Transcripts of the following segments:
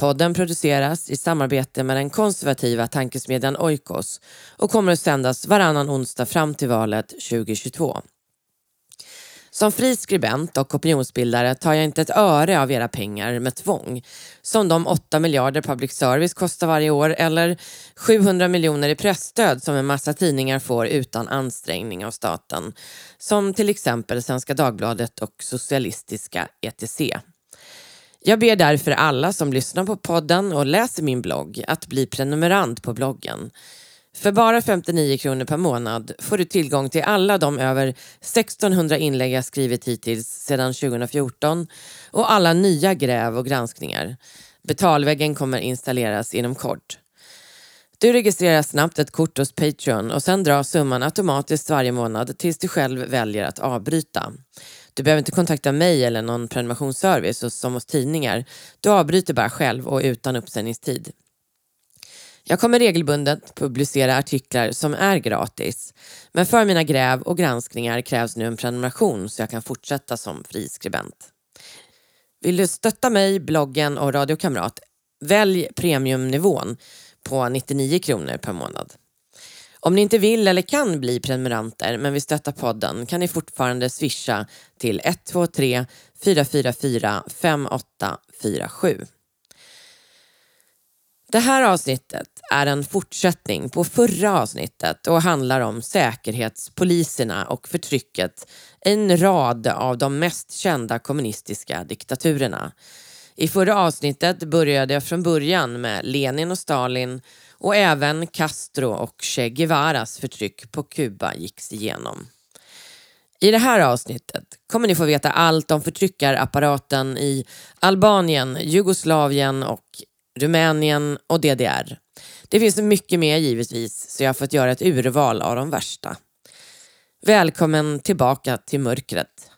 Podden produceras i samarbete med den konservativa tankesmedjan Oikos och kommer att sändas varannan onsdag fram till valet 2022. Som fri skribent och opinionsbildare tar jag inte ett öre av era pengar med tvång. Som de 8 miljarder public service kostar varje år eller 700 miljoner i pressstöd som en massa tidningar får utan ansträngning av staten. Som till exempel Svenska Dagbladet och Socialistiska ETC. Jag ber därför alla som lyssnar på podden och läser min blogg att bli prenumerant på bloggen. För bara 59 kronor per månad får du tillgång till alla de över 1600 inlägg jag skrivit hittills sedan 2014 och alla nya gräv och granskningar. Betalväggen kommer installeras inom kort. Du registrerar snabbt ett kort hos Patreon och sen dras summan automatiskt varje månad tills du själv väljer att avbryta. Du behöver inte kontakta mig eller någon prenumerationsservice som hos tidningar. Du avbryter bara själv och utan uppsägningstid. Jag kommer regelbundet publicera artiklar som är gratis. Men för mina gräv och granskningar krävs nu en prenumeration så jag kan fortsätta som friskribent. Vill du stötta mig, bloggen och Radio Kamrat? Välj premiumnivån på 99 kronor per månad. Om ni inte vill eller kan bli prenumeranter men vill stötta podden kan ni fortfarande swisha till 123 444 5847. Det här avsnittet är en fortsättning på förra avsnittet och handlar om säkerhetspoliserna och förtrycket i en rad av de mest kända kommunistiska diktaturerna. I förra avsnittet började jag från början med Lenin och Stalin och även Castro och Che Guevaras förtryck på Kuba gicks igenom. I det här avsnittet kommer ni få veta allt om förtryckarapparaten i Albanien, Jugoslavien och Rumänien och DDR. Det finns mycket mer givetvis, så jag har fått göra ett urval av de värsta. Välkommen tillbaka till mörkret.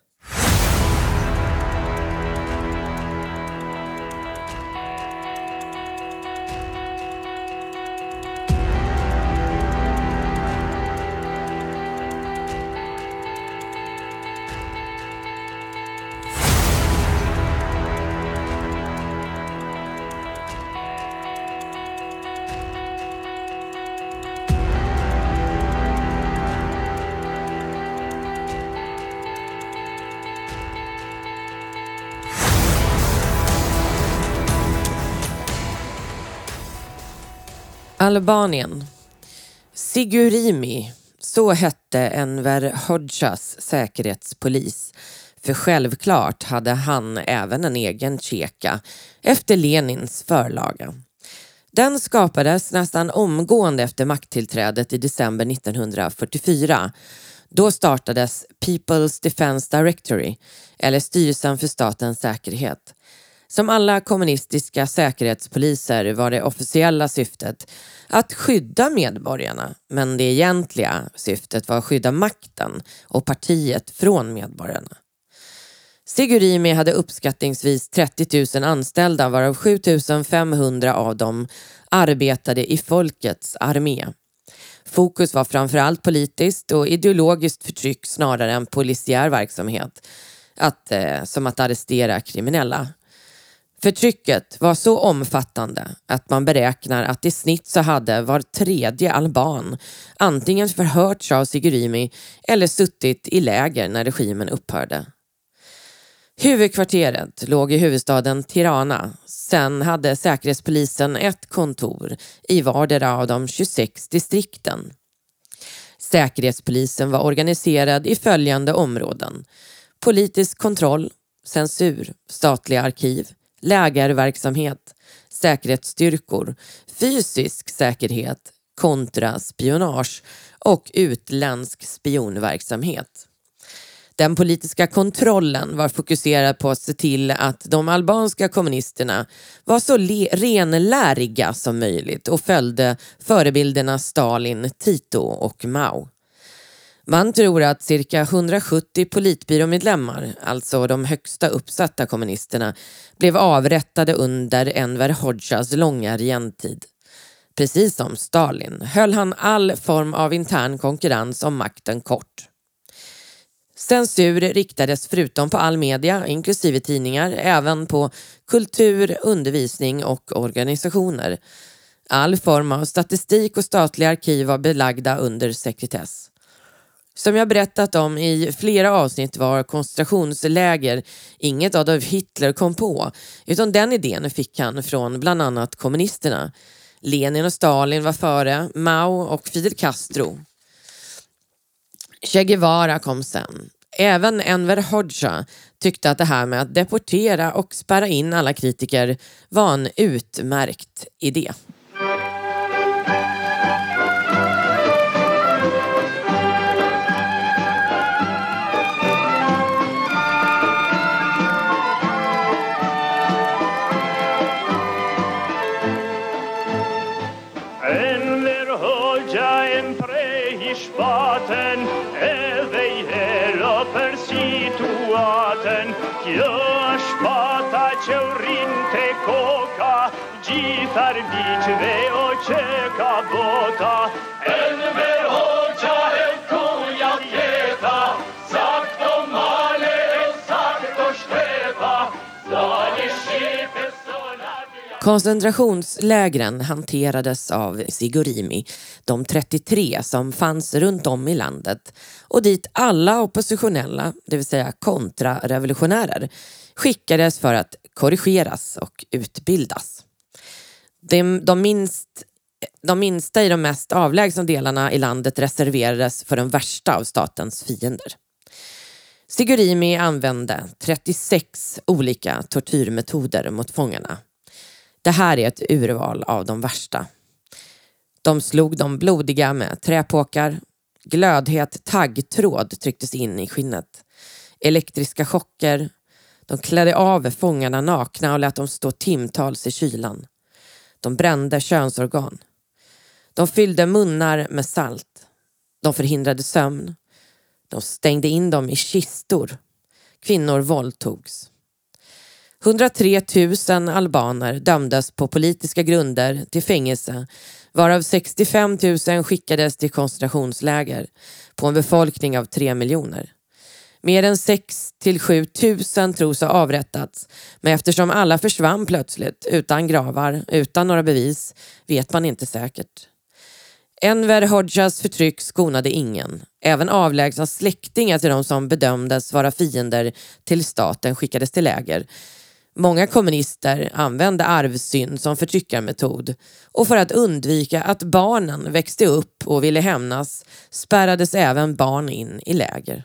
Albanien. Sigurimi, så hette Enver Hoxhas säkerhetspolis. För självklart hade han även en egen cheka efter Lenins förlaga. Den skapades nästan omgående efter makttillträdet i december 1944. Då startades People's Defence Directory, eller Styrelsen för statens säkerhet. Som alla kommunistiska säkerhetspoliser var det officiella syftet att skydda medborgarna. Men det egentliga syftet var att skydda makten och partiet från medborgarna. Sigurimi hade uppskattningsvis 30 000 anställda varav 7 500 av dem arbetade i folkets armé. Fokus var framförallt politiskt och ideologiskt förtryck snarare än polisiär verksamhet. Att, eh, som att arrestera kriminella. Förtrycket var så omfattande att man beräknar att i snitt så hade var tredje alban antingen förhörts av Sigurimi eller suttit i läger när regimen upphörde. Huvudkvarteret låg i huvudstaden Tirana. Sen hade Säkerhetspolisen ett kontor i vardera av de 26 distrikten. Säkerhetspolisen var organiserad i följande områden. Politisk kontroll, censur, statliga arkiv, lägerverksamhet, säkerhetsstyrkor, fysisk säkerhet, kontra spionage och utländsk spionverksamhet. Den politiska kontrollen var fokuserad på att se till att de albanska kommunisterna var så renläriga som möjligt och följde förebilderna Stalin, Tito och Mao. Man tror att cirka 170 politbyråmedlemmar, alltså de högsta uppsatta kommunisterna, blev avrättade under Enver Hoxhas långa regentid. Precis som Stalin höll han all form av intern konkurrens om makten kort. Censur riktades förutom på all media, inklusive tidningar, även på kultur, undervisning och organisationer. All form av statistik och statliga arkiv var belagda under sekretess. Som jag berättat om i flera avsnitt var koncentrationsläger inget Adolf Hitler kom på, utan den idén fick han från bland annat kommunisterna. Lenin och Stalin var före, Mao och Fidel Castro. Che Guevara kom sen. Även Enver Hoxha tyckte att det här med att deportera och spärra in alla kritiker var en utmärkt idé. Gitar bićve očeka bota. Enver hoća el kuja djeta Sakto male el sakto šipe Koncentrationslägren hanterades av Sigurimi, de 33 som fanns runt om i landet. Och dit alla oppositionella, det vill säga kontrarevolutionärer, skickades för att korrigeras och utbildas. De, de, minst, de minsta i de mest avlägsna delarna i landet reserverades för de värsta av statens fiender. Sigurimi använde 36 olika tortyrmetoder mot fångarna. Det här är ett urval av de värsta. De slog de blodiga med träpåkar. Glödhet taggtråd trycktes in i skinnet. Elektriska chocker. De klädde av fångarna nakna och lät dem stå timtals i kylan. De brände könsorgan. De fyllde munnar med salt. De förhindrade sömn. De stängde in dem i kistor. Kvinnor våldtogs. 103 000 albaner dömdes på politiska grunder till fängelse varav 65 000 skickades till koncentrationsläger på en befolkning av 3 miljoner. Mer än 6 till 7 tusen tros ha avrättats men eftersom alla försvann plötsligt utan gravar, utan några bevis, vet man inte säkert. Enver Hodjas förtryck skonade ingen. Även avlägsna släktingar till de som bedömdes vara fiender till staten skickades till läger. Många kommunister använde arvsynd som förtryckarmetod och för att undvika att barnen växte upp och ville hämnas spärrades även barn in i läger.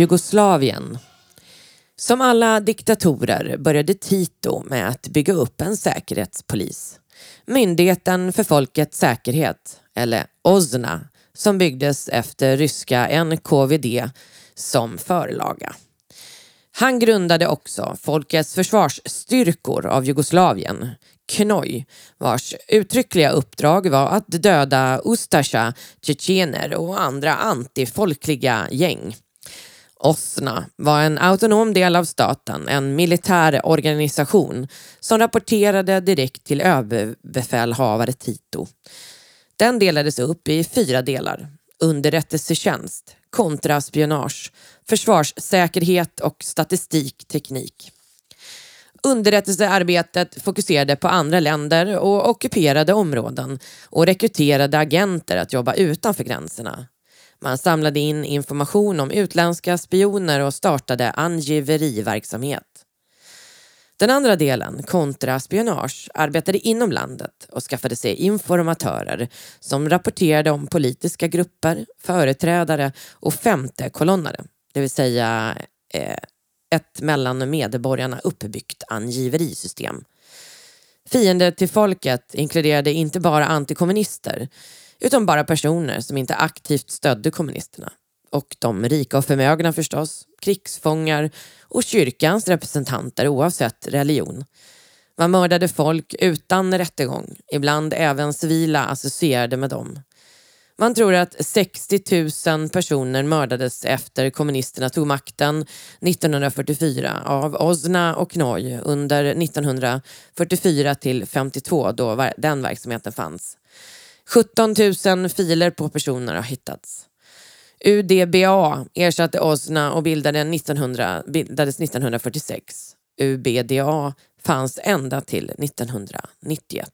Jugoslavien. Som alla diktatorer började Tito med att bygga upp en säkerhetspolis. Myndigheten för folkets säkerhet, eller OZNA, som byggdes efter ryska NKVD som förlaga. Han grundade också Folkets försvarsstyrkor av Jugoslavien, KNOJ, vars uttryckliga uppdrag var att döda Ustasja, tjetjener och andra antifolkliga gäng. OSNA var en autonom del av staten, en militär organisation som rapporterade direkt till överbefälhavare Tito. Den delades upp i fyra delar. Underrättelsetjänst, kontraspionage, försvarssäkerhet och statistikteknik. Underrättelsearbetet fokuserade på andra länder och ockuperade områden och rekryterade agenter att jobba utanför gränserna. Man samlade in information om utländska spioner och startade angiveriverksamhet. Den andra delen, kontraspionage, arbetade inom landet och skaffade sig informatörer som rapporterade om politiska grupper, företrädare och femte kolonnare, det vill säga eh, ett mellan medborgarna uppbyggt angiverisystem. Fiender till folket inkluderade inte bara antikommunister utan bara personer som inte aktivt stödde kommunisterna. Och de rika och förmögna förstås, krigsfångar och kyrkans representanter oavsett religion. Man mördade folk utan rättegång, ibland även civila associerade med dem. Man tror att 60 000 personer mördades efter kommunisterna tog makten 1944 av Osna och Knoj under 1944 till 52 då den verksamheten fanns. 17 000 filer på personer har hittats. UDBA ersatte Osna och 1900, bildades 1946. UBDA fanns ända till 1991.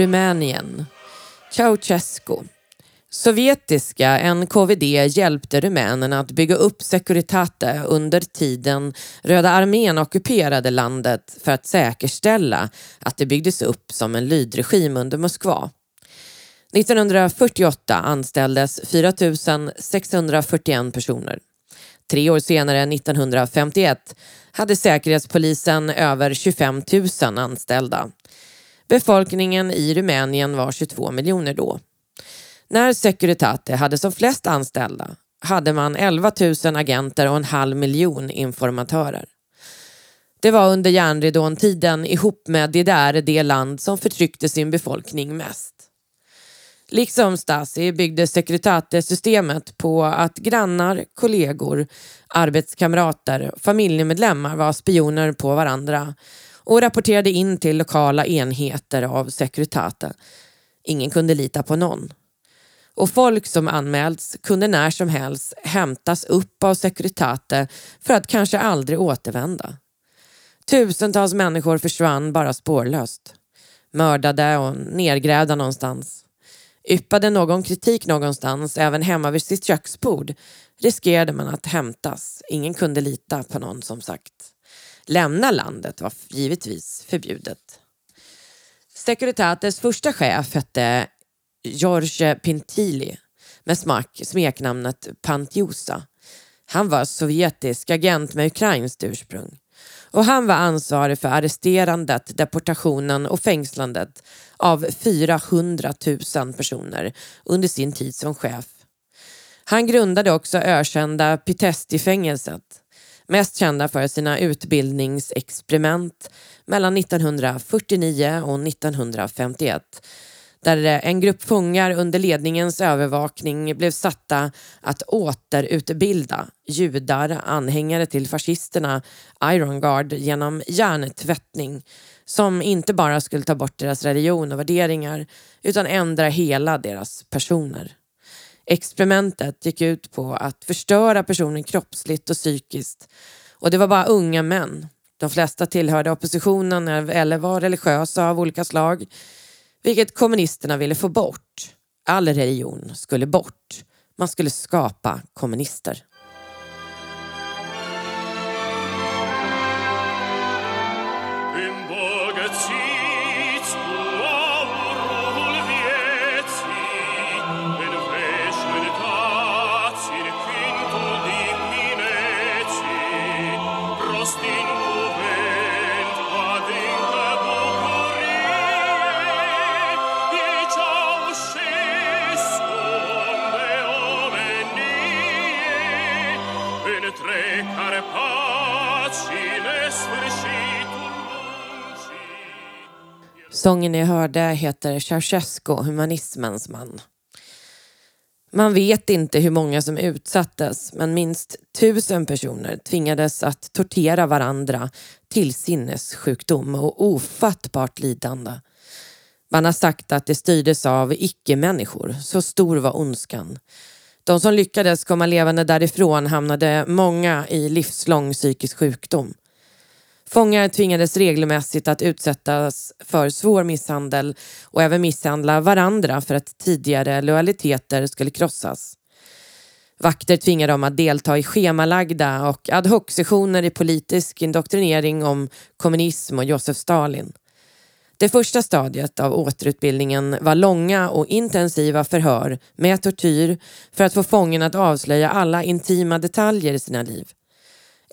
Rumänien. Ceausescu. Sovjetiska NKVD hjälpte rumänerna att bygga upp Securitate under tiden Röda armén ockuperade landet för att säkerställa att det byggdes upp som en lydregim under Moskva. 1948 anställdes 4 641 personer. Tre år senare, 1951, hade Säkerhetspolisen över 25 000 anställda. Befolkningen i Rumänien var 22 miljoner då. När Securitate hade som flest anställda hade man 11 000 agenter och en halv miljon informatörer. Det var under järnridån-tiden ihop med DDR det land som förtryckte sin befolkning mest. Liksom Stasi byggde Securitate-systemet på att grannar, kollegor, arbetskamrater, familjemedlemmar var spioner på varandra och rapporterade in till lokala enheter av Securitate. Ingen kunde lita på någon. Och folk som anmälts kunde när som helst hämtas upp av Securitate för att kanske aldrig återvända. Tusentals människor försvann bara spårlöst. Mördade och nergrävda någonstans. Yppade någon kritik någonstans, även hemma vid sitt köksbord, riskerade man att hämtas. Ingen kunde lita på någon som sagt lämna landet var givetvis förbjudet. Securitates första chef hette George Pintili med smak, smeknamnet Pantiosa. Han var sovjetisk agent med ukrainskt ursprung. Och han var ansvarig för arresterandet, deportationen och fängslandet av 400 000 personer under sin tid som chef. Han grundade också ökända Pitesti-fängelset Mest kända för sina utbildningsexperiment mellan 1949 och 1951 där en grupp fångar under ledningens övervakning blev satta att återutbilda judar anhängare till fascisterna Iron Guard genom hjärntvättning som inte bara skulle ta bort deras religion och värderingar utan ändra hela deras personer. Experimentet gick ut på att förstöra personen kroppsligt och psykiskt och det var bara unga män. De flesta tillhörde oppositionen eller var religiösa av olika slag, vilket kommunisterna ville få bort. All religion skulle bort. Man skulle skapa kommunister. Sången ni hörde heter Ceausescu, humanismens man. Man vet inte hur många som utsattes men minst tusen personer tvingades att tortera varandra till sinnessjukdom och ofattbart lidande. Man har sagt att det styrdes av icke-människor, så stor var ondskan. De som lyckades komma levande därifrån hamnade många i livslång psykisk sjukdom. Fångar tvingades regelmässigt att utsättas för svår misshandel och även misshandla varandra för att tidigare lojaliteter skulle krossas. Vakter tvingade dem att delta i schemalagda och ad hoc-sessioner i politisk indoktrinering om kommunism och Josef Stalin. Det första stadiet av återutbildningen var långa och intensiva förhör med tortyr för att få fången att avslöja alla intima detaljer i sina liv.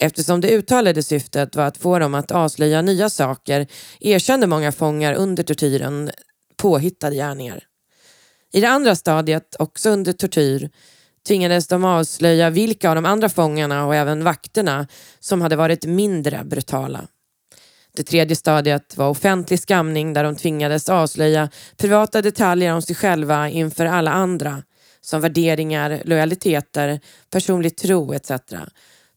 Eftersom det uttalade syftet var att få dem att avslöja nya saker erkände många fångar under tortyren påhittade gärningar. I det andra stadiet, också under tortyr, tvingades de avslöja vilka av de andra fångarna och även vakterna som hade varit mindre brutala. Det tredje stadiet var offentlig skamning där de tvingades avslöja privata detaljer om sig själva inför alla andra som värderingar, lojaliteter, personlig tro etc.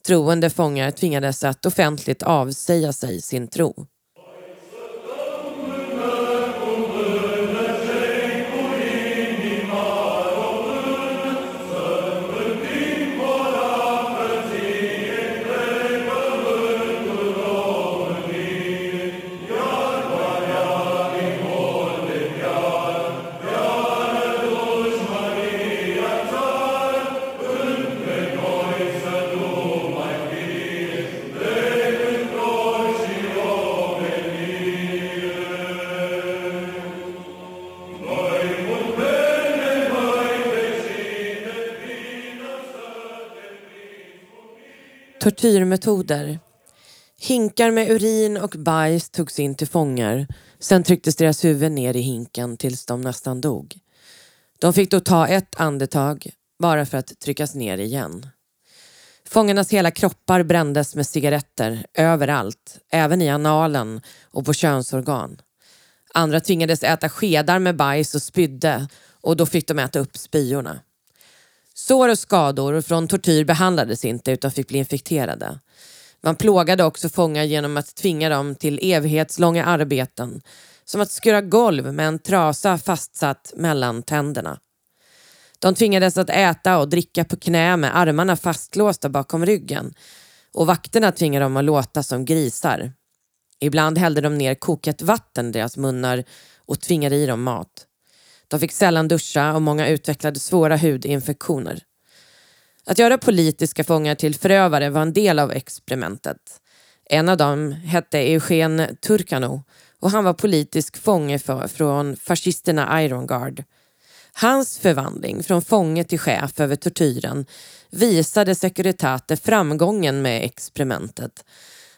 Troende fångar tvingades att offentligt avsäga sig sin tro. Tortyrmetoder. Hinkar med urin och bajs togs in till fångar. Sen trycktes deras huvud ner i hinken tills de nästan dog. De fick då ta ett andetag bara för att tryckas ner igen. Fångarnas hela kroppar brändes med cigaretter överallt, även i analen och på könsorgan. Andra tvingades äta skedar med bajs och spydde och då fick de äta upp spyorna. Sår och skador från tortyr behandlades inte utan fick bli infekterade. Man plågade också fångar genom att tvinga dem till evighetslånga arbeten som att skura golv med en trasa fastsatt mellan tänderna. De tvingades att äta och dricka på knä med armarna fastlåsta bakom ryggen och vakterna tvingade dem att låta som grisar. Ibland hällde de ner kokat vatten i deras munnar och tvingade i dem mat. De fick sällan duscha och många utvecklade svåra hudinfektioner. Att göra politiska fångar till förövare var en del av experimentet. En av dem hette Eugen Turkano och han var politisk fånge för, från fascisterna Iron Guard. Hans förvandling från fånge till chef över tortyren visade Securitate framgången med experimentet.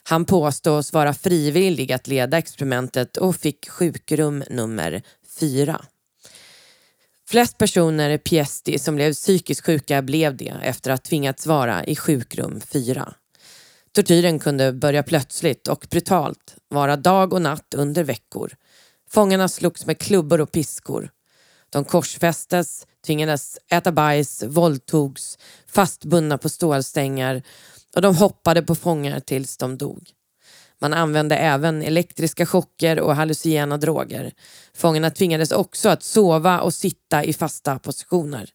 Han påstås vara frivillig att leda experimentet och fick sjukrum nummer fyra. Flest personer i Piesti som blev psykiskt sjuka blev det efter att tvingats vara i sjukrum 4. Tortyren kunde börja plötsligt och brutalt, vara dag och natt under veckor. Fångarna slogs med klubbor och piskor. De korsfästes, tvingades äta bajs, våldtogs, fastbundna på stålstängar och de hoppade på fångar tills de dog. Man använde även elektriska chocker och hallucinogena droger. Fångarna tvingades också att sova och sitta i fasta positioner.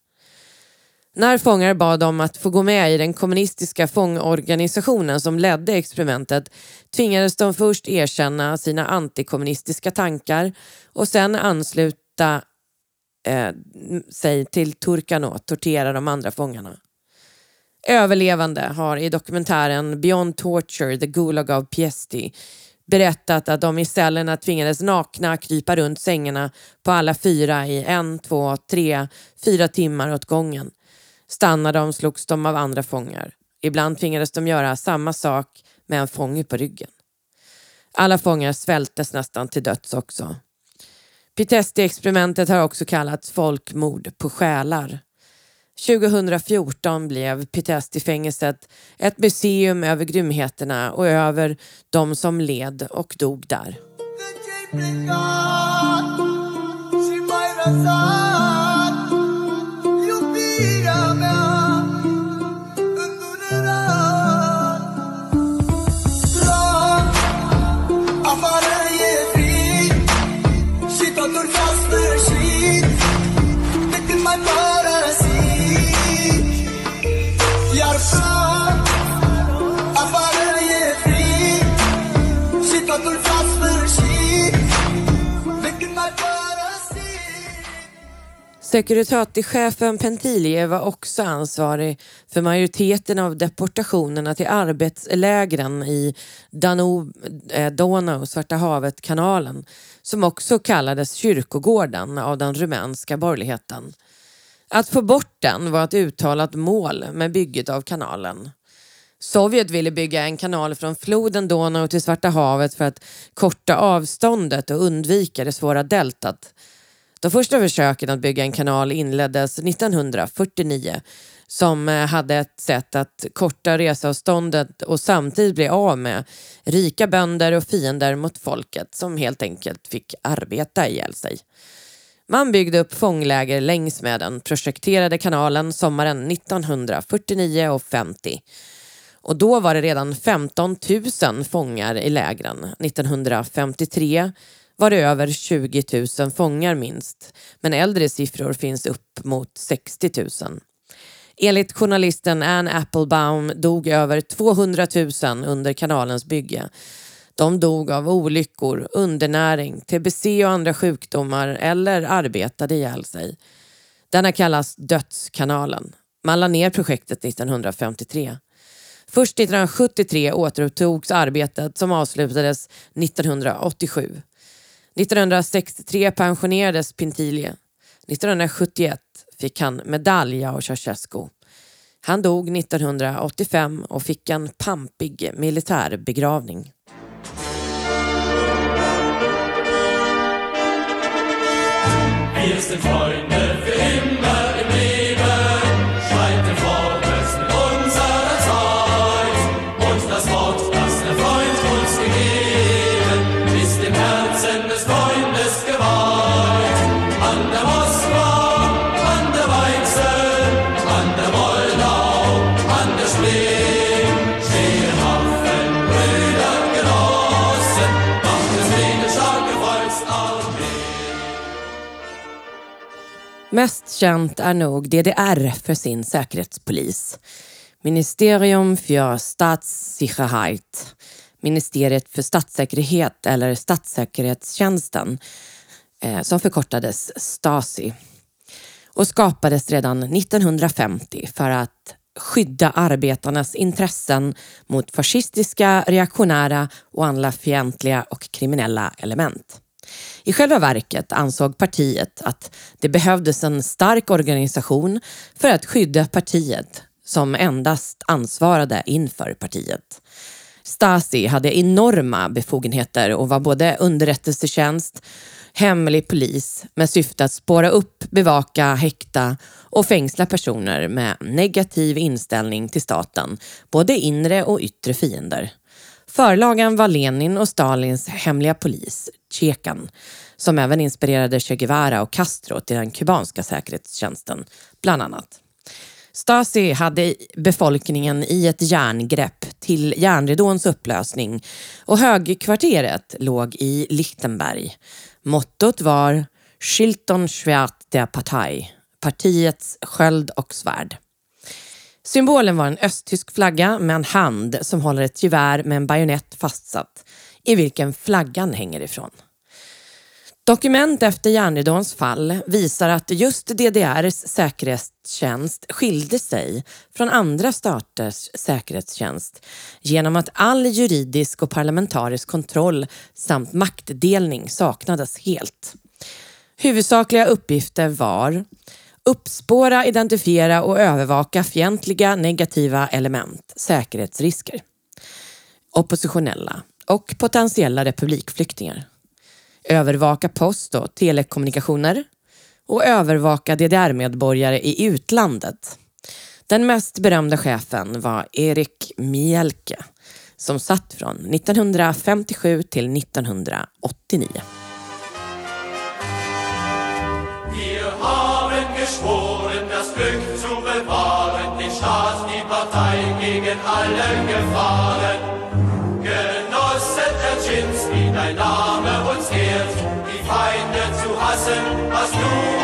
När fångar bad om att få gå med i den kommunistiska fångorganisationen som ledde experimentet tvingades de först erkänna sina antikommunistiska tankar och sen ansluta eh, sig till turkarna och tortera de andra fångarna. Överlevande har i dokumentären Beyond Torture, The Gulag of Piesti berättat att de i cellerna tvingades nakna krypa runt sängarna på alla fyra i en, två, tre, fyra timmar åt gången. Stannade de slogs de av andra fångar. Ibland tvingades de göra samma sak med en fånge på ryggen. Alla fångar svältes nästan till döds också. Pitesti-experimentet har också kallats folkmord på själar. 2014 blev Pitesti-fängelset ett museum över grymheterna och över de som led och dog där. Securitate-chefen Pentilie var också ansvarig för majoriteten av deportationerna till arbetslägren i Danub, eh, Donau, Svarta havet-kanalen som också kallades kyrkogården av den rumänska borgerligheten. Att få bort den var ett uttalat mål med bygget av kanalen. Sovjet ville bygga en kanal från floden Donau till Svarta havet för att korta avståndet och undvika det svåra deltat de första försöken att bygga en kanal inleddes 1949 som eh, hade ett sätt att korta reseavståndet och samtidigt bli av med rika bönder och fiender mot folket som helt enkelt fick arbeta ihjäl sig. Man byggde upp fångläger längs med den projekterade kanalen sommaren 1949 och 50. Och då var det redan 15 000 fångar i lägren. 1953 var det över 20 000 fångar minst, men äldre siffror finns upp mot 60 000. Enligt journalisten Anne Applebaum dog över 200 000 under kanalens bygge. De dog av olyckor, undernäring, tbc och andra sjukdomar eller arbetade ihjäl sig. Denna kallas Dödskanalen. Man la ner projektet 1953. Först 1973 återupptogs arbetet som avslutades 1987. 1963 pensionerades Pintilie. 1971 fick han medalj av Ceausescu. Han dog 1985 och fick en pampig militärbegravning. Wir sind Freunde für immer känt är nog DDR för sin säkerhetspolis. Ministerium för Staatssicherheit. Ministeriet för statssäkerhet eller Statssäkerhetstjänsten eh, som förkortades Stasi och skapades redan 1950 för att skydda arbetarnas intressen mot fascistiska, reaktionära och andra fientliga och kriminella element. I själva verket ansåg partiet att det behövdes en stark organisation för att skydda partiet som endast ansvarade inför partiet. Stasi hade enorma befogenheter och var både underrättelsetjänst, hemlig polis med syfte att spåra upp, bevaka, häkta och fängsla personer med negativ inställning till staten, både inre och yttre fiender. Förlagan var Lenin och Stalins hemliga polis, Chekan, som även inspirerade Che Guevara och Castro till den kubanska säkerhetstjänsten, bland annat. Stasi hade befolkningen i ett järngrepp till järnridåns upplösning och högkvarteret låg i Lichtenberg. Mottot var Schilton Schwert der Partei, partiets sköld och svärd. Symbolen var en östtysk flagga med en hand som håller ett gevär med en bajonett fastsatt i vilken flaggan hänger ifrån. Dokument efter järnridåns fall visar att just DDRs säkerhetstjänst skilde sig från andra staters säkerhetstjänst genom att all juridisk och parlamentarisk kontroll samt maktdelning saknades helt. Huvudsakliga uppgifter var uppspåra, identifiera och övervaka fientliga negativa element, säkerhetsrisker, oppositionella och potentiella republikflyktingar. Övervaka post och telekommunikationer och övervaka DDR-medborgare i utlandet. Den mest berömda chefen var Erik Mielke som satt från 1957 till 1989. gegen alle Gefahren. just know.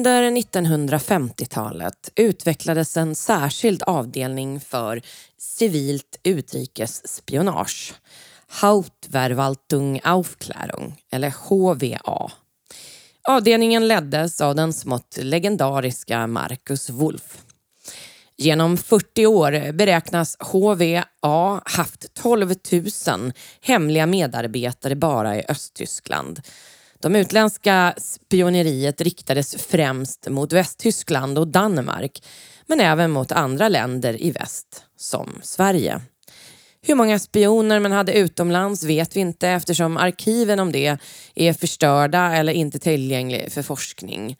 Under 1950-talet utvecklades en särskild avdelning för civilt utrikesspionage. Hauptverwaltung Aufklärung, eller HVA. Avdelningen leddes av den smått legendariska Marcus Wolf. Genom 40 år beräknas HVA haft 12 000 hemliga medarbetare bara i Östtyskland. De utländska spioneriet riktades främst mot Västtyskland och Danmark men även mot andra länder i väst, som Sverige. Hur många spioner man hade utomlands vet vi inte eftersom arkiven om det är förstörda eller inte tillgängliga för forskning.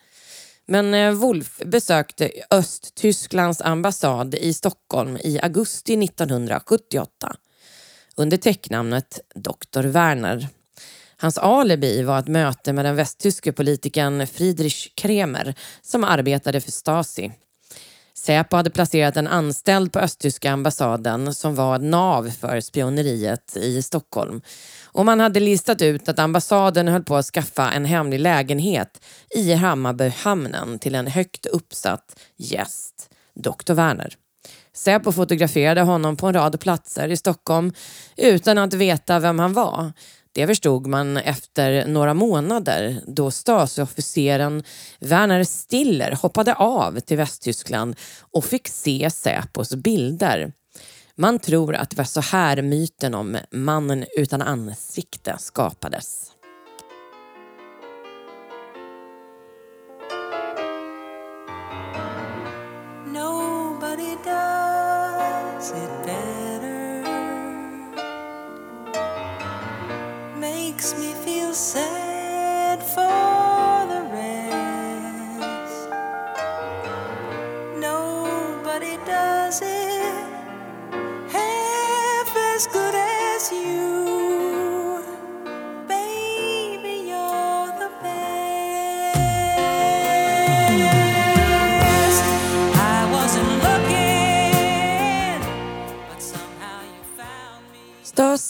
Men eh, Wolf besökte Östtysklands ambassad i Stockholm i augusti 1978 under täcknamnet Dr. Werner. Hans alibi var ett möte med den västtyske politikern Friedrich Kremer som arbetade för Stasi. Säpo hade placerat en anställd på östtyska ambassaden som var nav för spioneriet i Stockholm. Och man hade listat ut att ambassaden höll på att skaffa en hemlig lägenhet i Hammarbyhamnen till en högt uppsatt gäst, Dr. Werner. Säpo fotograferade honom på en rad platser i Stockholm utan att veta vem han var. Det förstod man efter några månader då Stasi-officeren Werner Stiller hoppade av till Västtyskland och fick se Säpos bilder. Man tror att det var så här myten om mannen utan ansikte skapades.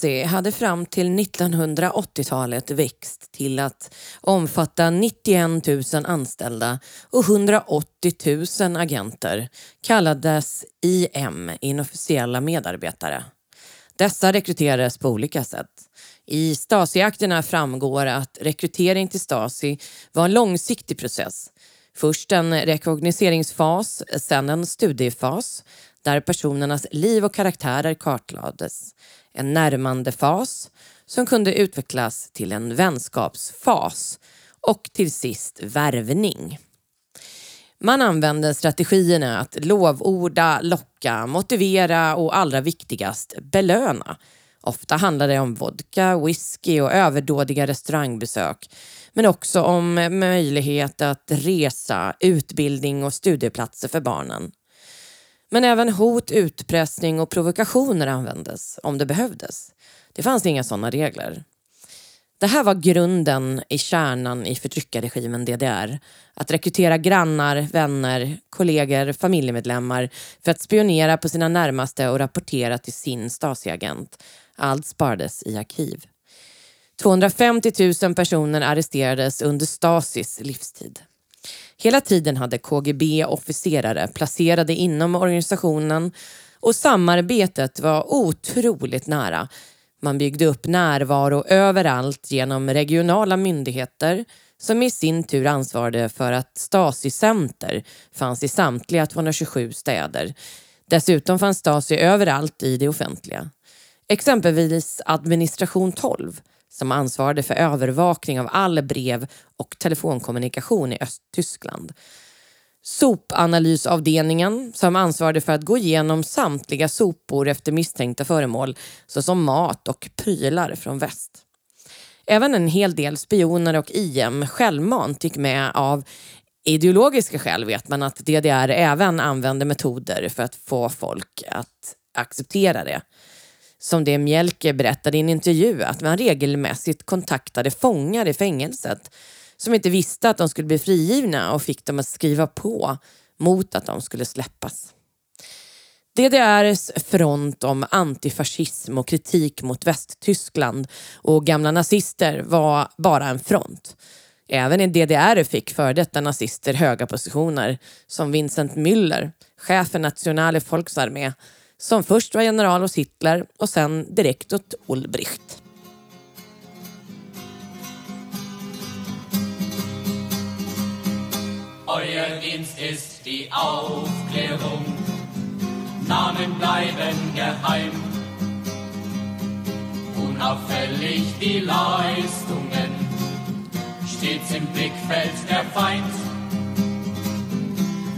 Stasi hade fram till 1980-talet växt till att omfatta 91 000 anställda och 180 000 agenter, kallades IM, inofficiella medarbetare. Dessa rekryterades på olika sätt. I Stasi-akterna framgår att rekrytering till Stasi var en långsiktig process. Först en rekognoseringsfas, sen en studiefas där personernas liv och karaktärer kartlades. En närmandefas som kunde utvecklas till en vänskapsfas och till sist värvning. Man använde strategierna att lovorda, locka, motivera och allra viktigast belöna. Ofta handlade det om vodka, whisky och överdådiga restaurangbesök. Men också om möjlighet att resa, utbildning och studieplatser för barnen. Men även hot, utpressning och provokationer användes om det behövdes. Det fanns inga sådana regler. Det här var grunden i kärnan i förtryckarregimen DDR. Att rekrytera grannar, vänner, kollegor, familjemedlemmar för att spionera på sina närmaste och rapportera till sin Stasi-agent. Allt sparades i arkiv. 250 000 personer arresterades under Stasis livstid. Hela tiden hade KGB officerare placerade inom organisationen och samarbetet var otroligt nära. Man byggde upp närvaro överallt genom regionala myndigheter som i sin tur ansvarade för att Stasi-center fanns i samtliga 227 städer. Dessutom fanns Stasi överallt i det offentliga. Exempelvis administration 12 som ansvarade för övervakning av all brev och telefonkommunikation i Östtyskland. Sopanalysavdelningen som ansvarade för att gå igenom samtliga sopor efter misstänkta föremål såsom mat och prylar från väst. Även en hel del spioner och IM självmant gick med av ideologiska skäl vet man att DDR även använde metoder för att få folk att acceptera det. Som det Mjelke berättade i en intervju att man regelmässigt kontaktade fångar i fängelset som inte visste att de skulle bli frigivna och fick dem att skriva på mot att de skulle släppas. DDRs front om antifascism och kritik mot Västtyskland och gamla nazister var bara en front. Även i DDR fick före detta nazister höga positioner som Vincent Müller, chef för Nationale Volksarmee, som först var general hos Hitler och sen direkt åt Ulbricht. Euer Dienst ist die Aufklärung. Namen bleiben geheim. Unauffällig die Leistungen. Stets im Blickfeld der Feind.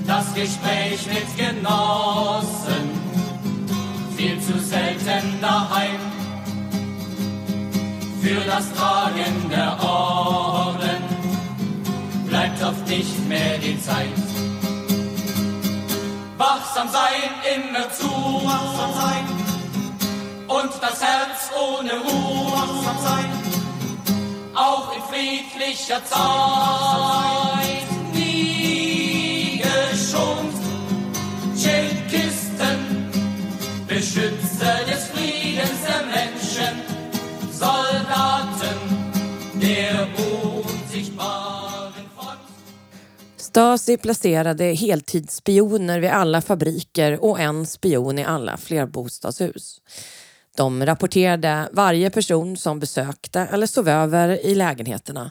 Das Gespräch mit Genossen. Viel zu selten daheim. Für das Tragen der Orden bleibt oft nicht mehr die Zeit. Wachsam sein, immer zu, wachsam sein. Und das Herz ohne Ruhe, wachsam sein. Auch in friedlicher Zeit. Stasi placerade heltidsspioner vid alla fabriker och en spion i alla flerbostadshus. De rapporterade varje person som besökte eller sov över i lägenheterna.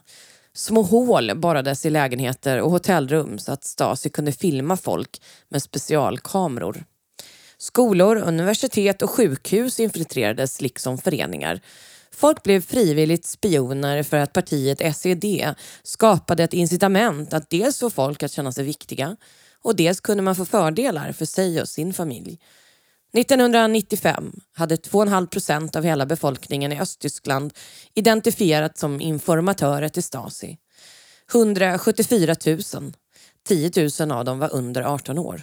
Små hål borrades i lägenheter och hotellrum så att Stasi kunde filma folk med specialkameror. Skolor, universitet och sjukhus infiltrerades liksom föreningar. Folk blev frivilligt spioner för att partiet SED skapade ett incitament att dels få folk att känna sig viktiga och dels kunde man få fördelar för sig och sin familj. 1995 hade 2,5 procent av hela befolkningen i Östtyskland identifierats som informatörer till Stasi. 174 000, 10 000 av dem var under 18 år.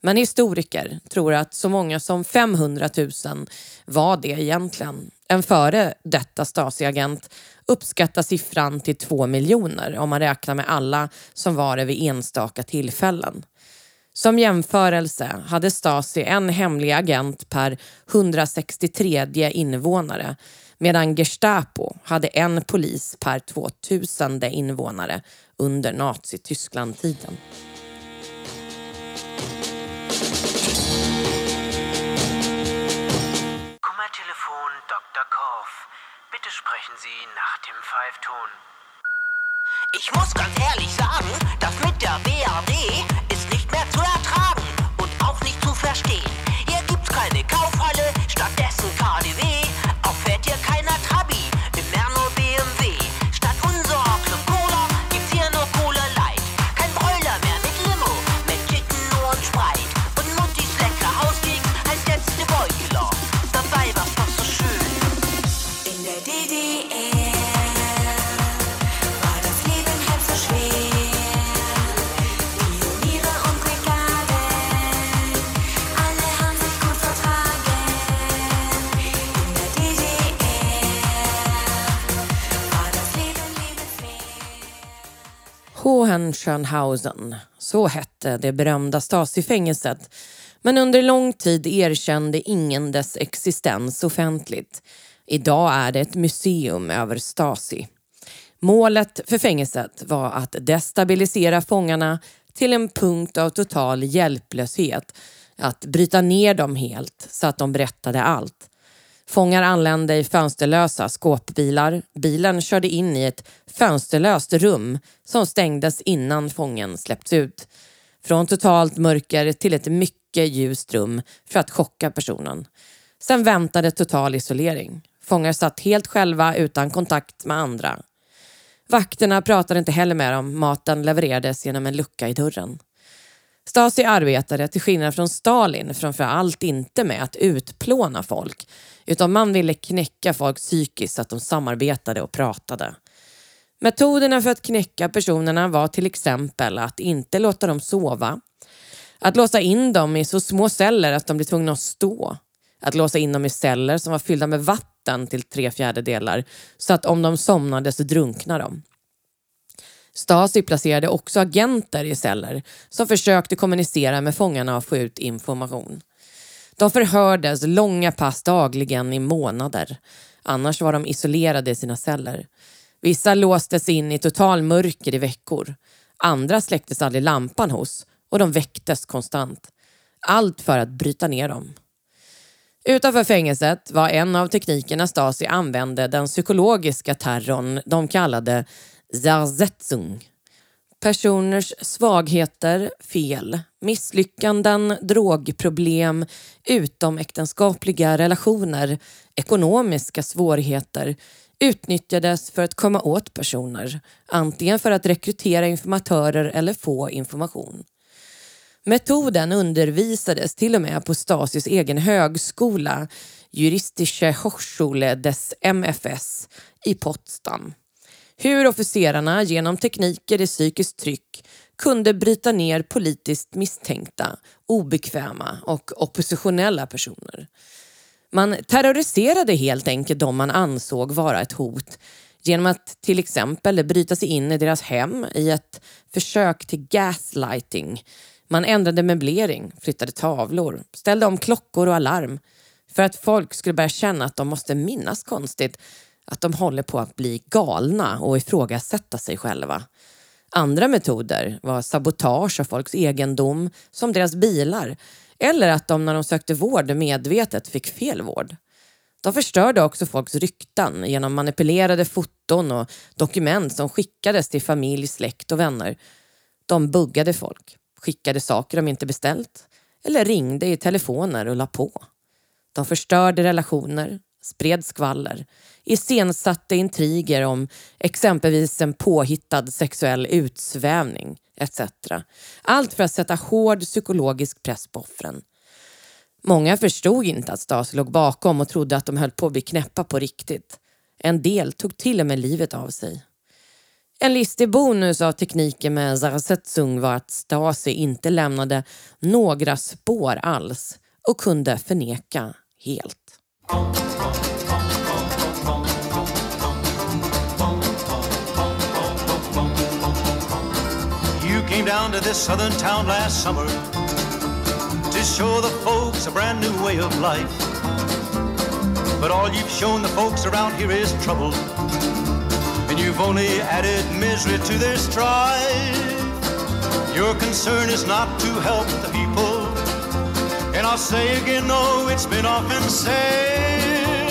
Men historiker tror att så många som 500 000 var det egentligen. En före detta Stasi-agent uppskattar siffran till två miljoner om man räknar med alla som var det vid enstaka tillfällen. Som jämförelse hade Stasi en hemlig agent per 163 invånare medan Gestapo hade en polis per 2000 invånare under Nazityskland-tiden. Dr. Korf. Bitte sprechen Sie nach dem Pfeifton. Ich muss ganz ehrlich sagen, das mit der BRD ist nicht mehr zu ertragen und auch nicht zu verstehen. Hier gibt's keine Kaufhalle, stattdessen KDW. Auch fährt hier keiner Trabi, Hohenschönhausen, så hette det berömda Stasi-fängelset. Men under lång tid erkände ingen dess existens offentligt. Idag är det ett museum över Stasi. Målet för fängelset var att destabilisera fångarna till en punkt av total hjälplöshet. Att bryta ner dem helt så att de berättade allt. Fångar anlände i fönsterlösa skåpbilar. Bilen körde in i ett fönsterlöst rum som stängdes innan fången släppts ut. Från totalt mörker till ett mycket ljust rum för att chocka personen. Sen väntade total isolering. Fångar satt helt själva utan kontakt med andra. Vakterna pratade inte heller med dem. Maten levererades genom en lucka i dörren. Stasi arbetade till skillnad från Stalin framför allt inte med att utplåna folk utan man ville knäcka folk psykiskt så att de samarbetade och pratade. Metoderna för att knäcka personerna var till exempel att inte låta dem sova, att låsa in dem i så små celler att de blir tvungna att stå, att låsa in dem i celler som var fyllda med vatten till tre fjärdedelar så att om de somnade så drunknade de. Stasi placerade också agenter i celler som försökte kommunicera med fångarna och få ut information. De förhördes långa pass dagligen i månader. Annars var de isolerade i sina celler. Vissa låstes in i total mörker i veckor. Andra släcktes aldrig lampan hos och de väcktes konstant. Allt för att bryta ner dem. Utanför fängelset var en av teknikerna Stasi använde den psykologiska terrorn de kallade Zersetzung. Personers svagheter, fel, misslyckanden, drogproblem, utomäktenskapliga relationer, ekonomiska svårigheter utnyttjades för att komma åt personer, antingen för att rekrytera informatörer eller få information. Metoden undervisades till och med på Stasis egen högskola, Juristische Hochschule des MFS, i Potsdam. Hur officerarna genom tekniker i psykiskt tryck kunde bryta ner politiskt misstänkta, obekväma och oppositionella personer. Man terroriserade helt enkelt de man ansåg vara ett hot genom att till exempel bryta sig in i deras hem i ett försök till gaslighting. Man ändrade möblering, flyttade tavlor, ställde om klockor och alarm för att folk skulle börja känna att de måste minnas konstigt att de håller på att bli galna och ifrågasätta sig själva. Andra metoder var sabotage av folks egendom, som deras bilar, eller att de när de sökte vård medvetet fick fel vård. De förstörde också folks rykten genom manipulerade foton och dokument som skickades till familj, släkt och vänner. De buggade folk, skickade saker de inte beställt eller ringde i telefoner och la på. De förstörde relationer, spred skvaller, iscensatte intriger om exempelvis en påhittad sexuell utsvävning etc. Allt för att sätta hård psykologisk press på offren. Många förstod inte att Stasi låg bakom och trodde att de höll på att bli knäppa på riktigt. En del tog till och med livet av sig. En listig bonus av tekniken med Zarasetzung var att Stasi inte lämnade några spår alls och kunde förneka helt. Down to this southern town last summer to show the folks a brand new way of life. But all you've shown the folks around here is trouble, and you've only added misery to their strife. Your concern is not to help the people, and I'll say again, no, it's been often said.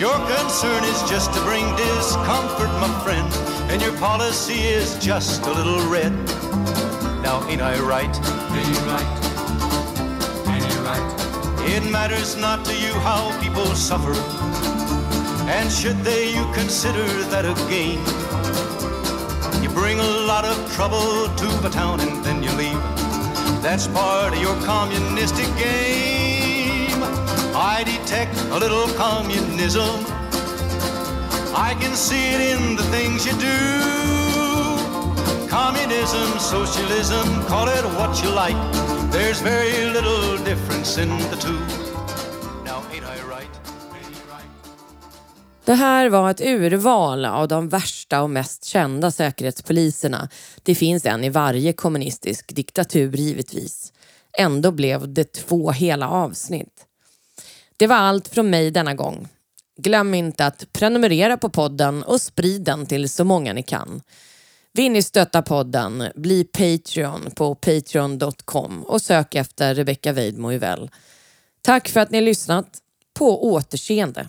Your concern is just to bring discomfort, my friend, and your policy is just a little red. Now, ain't I right? Ain't you right? Ain't you right? It matters not to you how people suffer, and should they, you consider that a gain. You bring a lot of trouble to the town and then you leave. That's part of your communistic game. I detect a little communism. I can see it in the things you do. Communism, socialism, call it what you like. There's very little difference in the two. Now, ain't I right? Det här var ett urval av de värsta och mest kända säkerhetspoliserna. Det finns en i varje kommunistisk diktatur givetvis. Ändå blev det två hela avsnitt. Det var allt från mig denna gång. Glöm inte att prenumerera på podden och sprid den till så många ni kan. Vill ni stötta podden, bli Patreon på patreon.com och sök efter Rebecka Weidmo Tack för att ni har lyssnat. På återseende.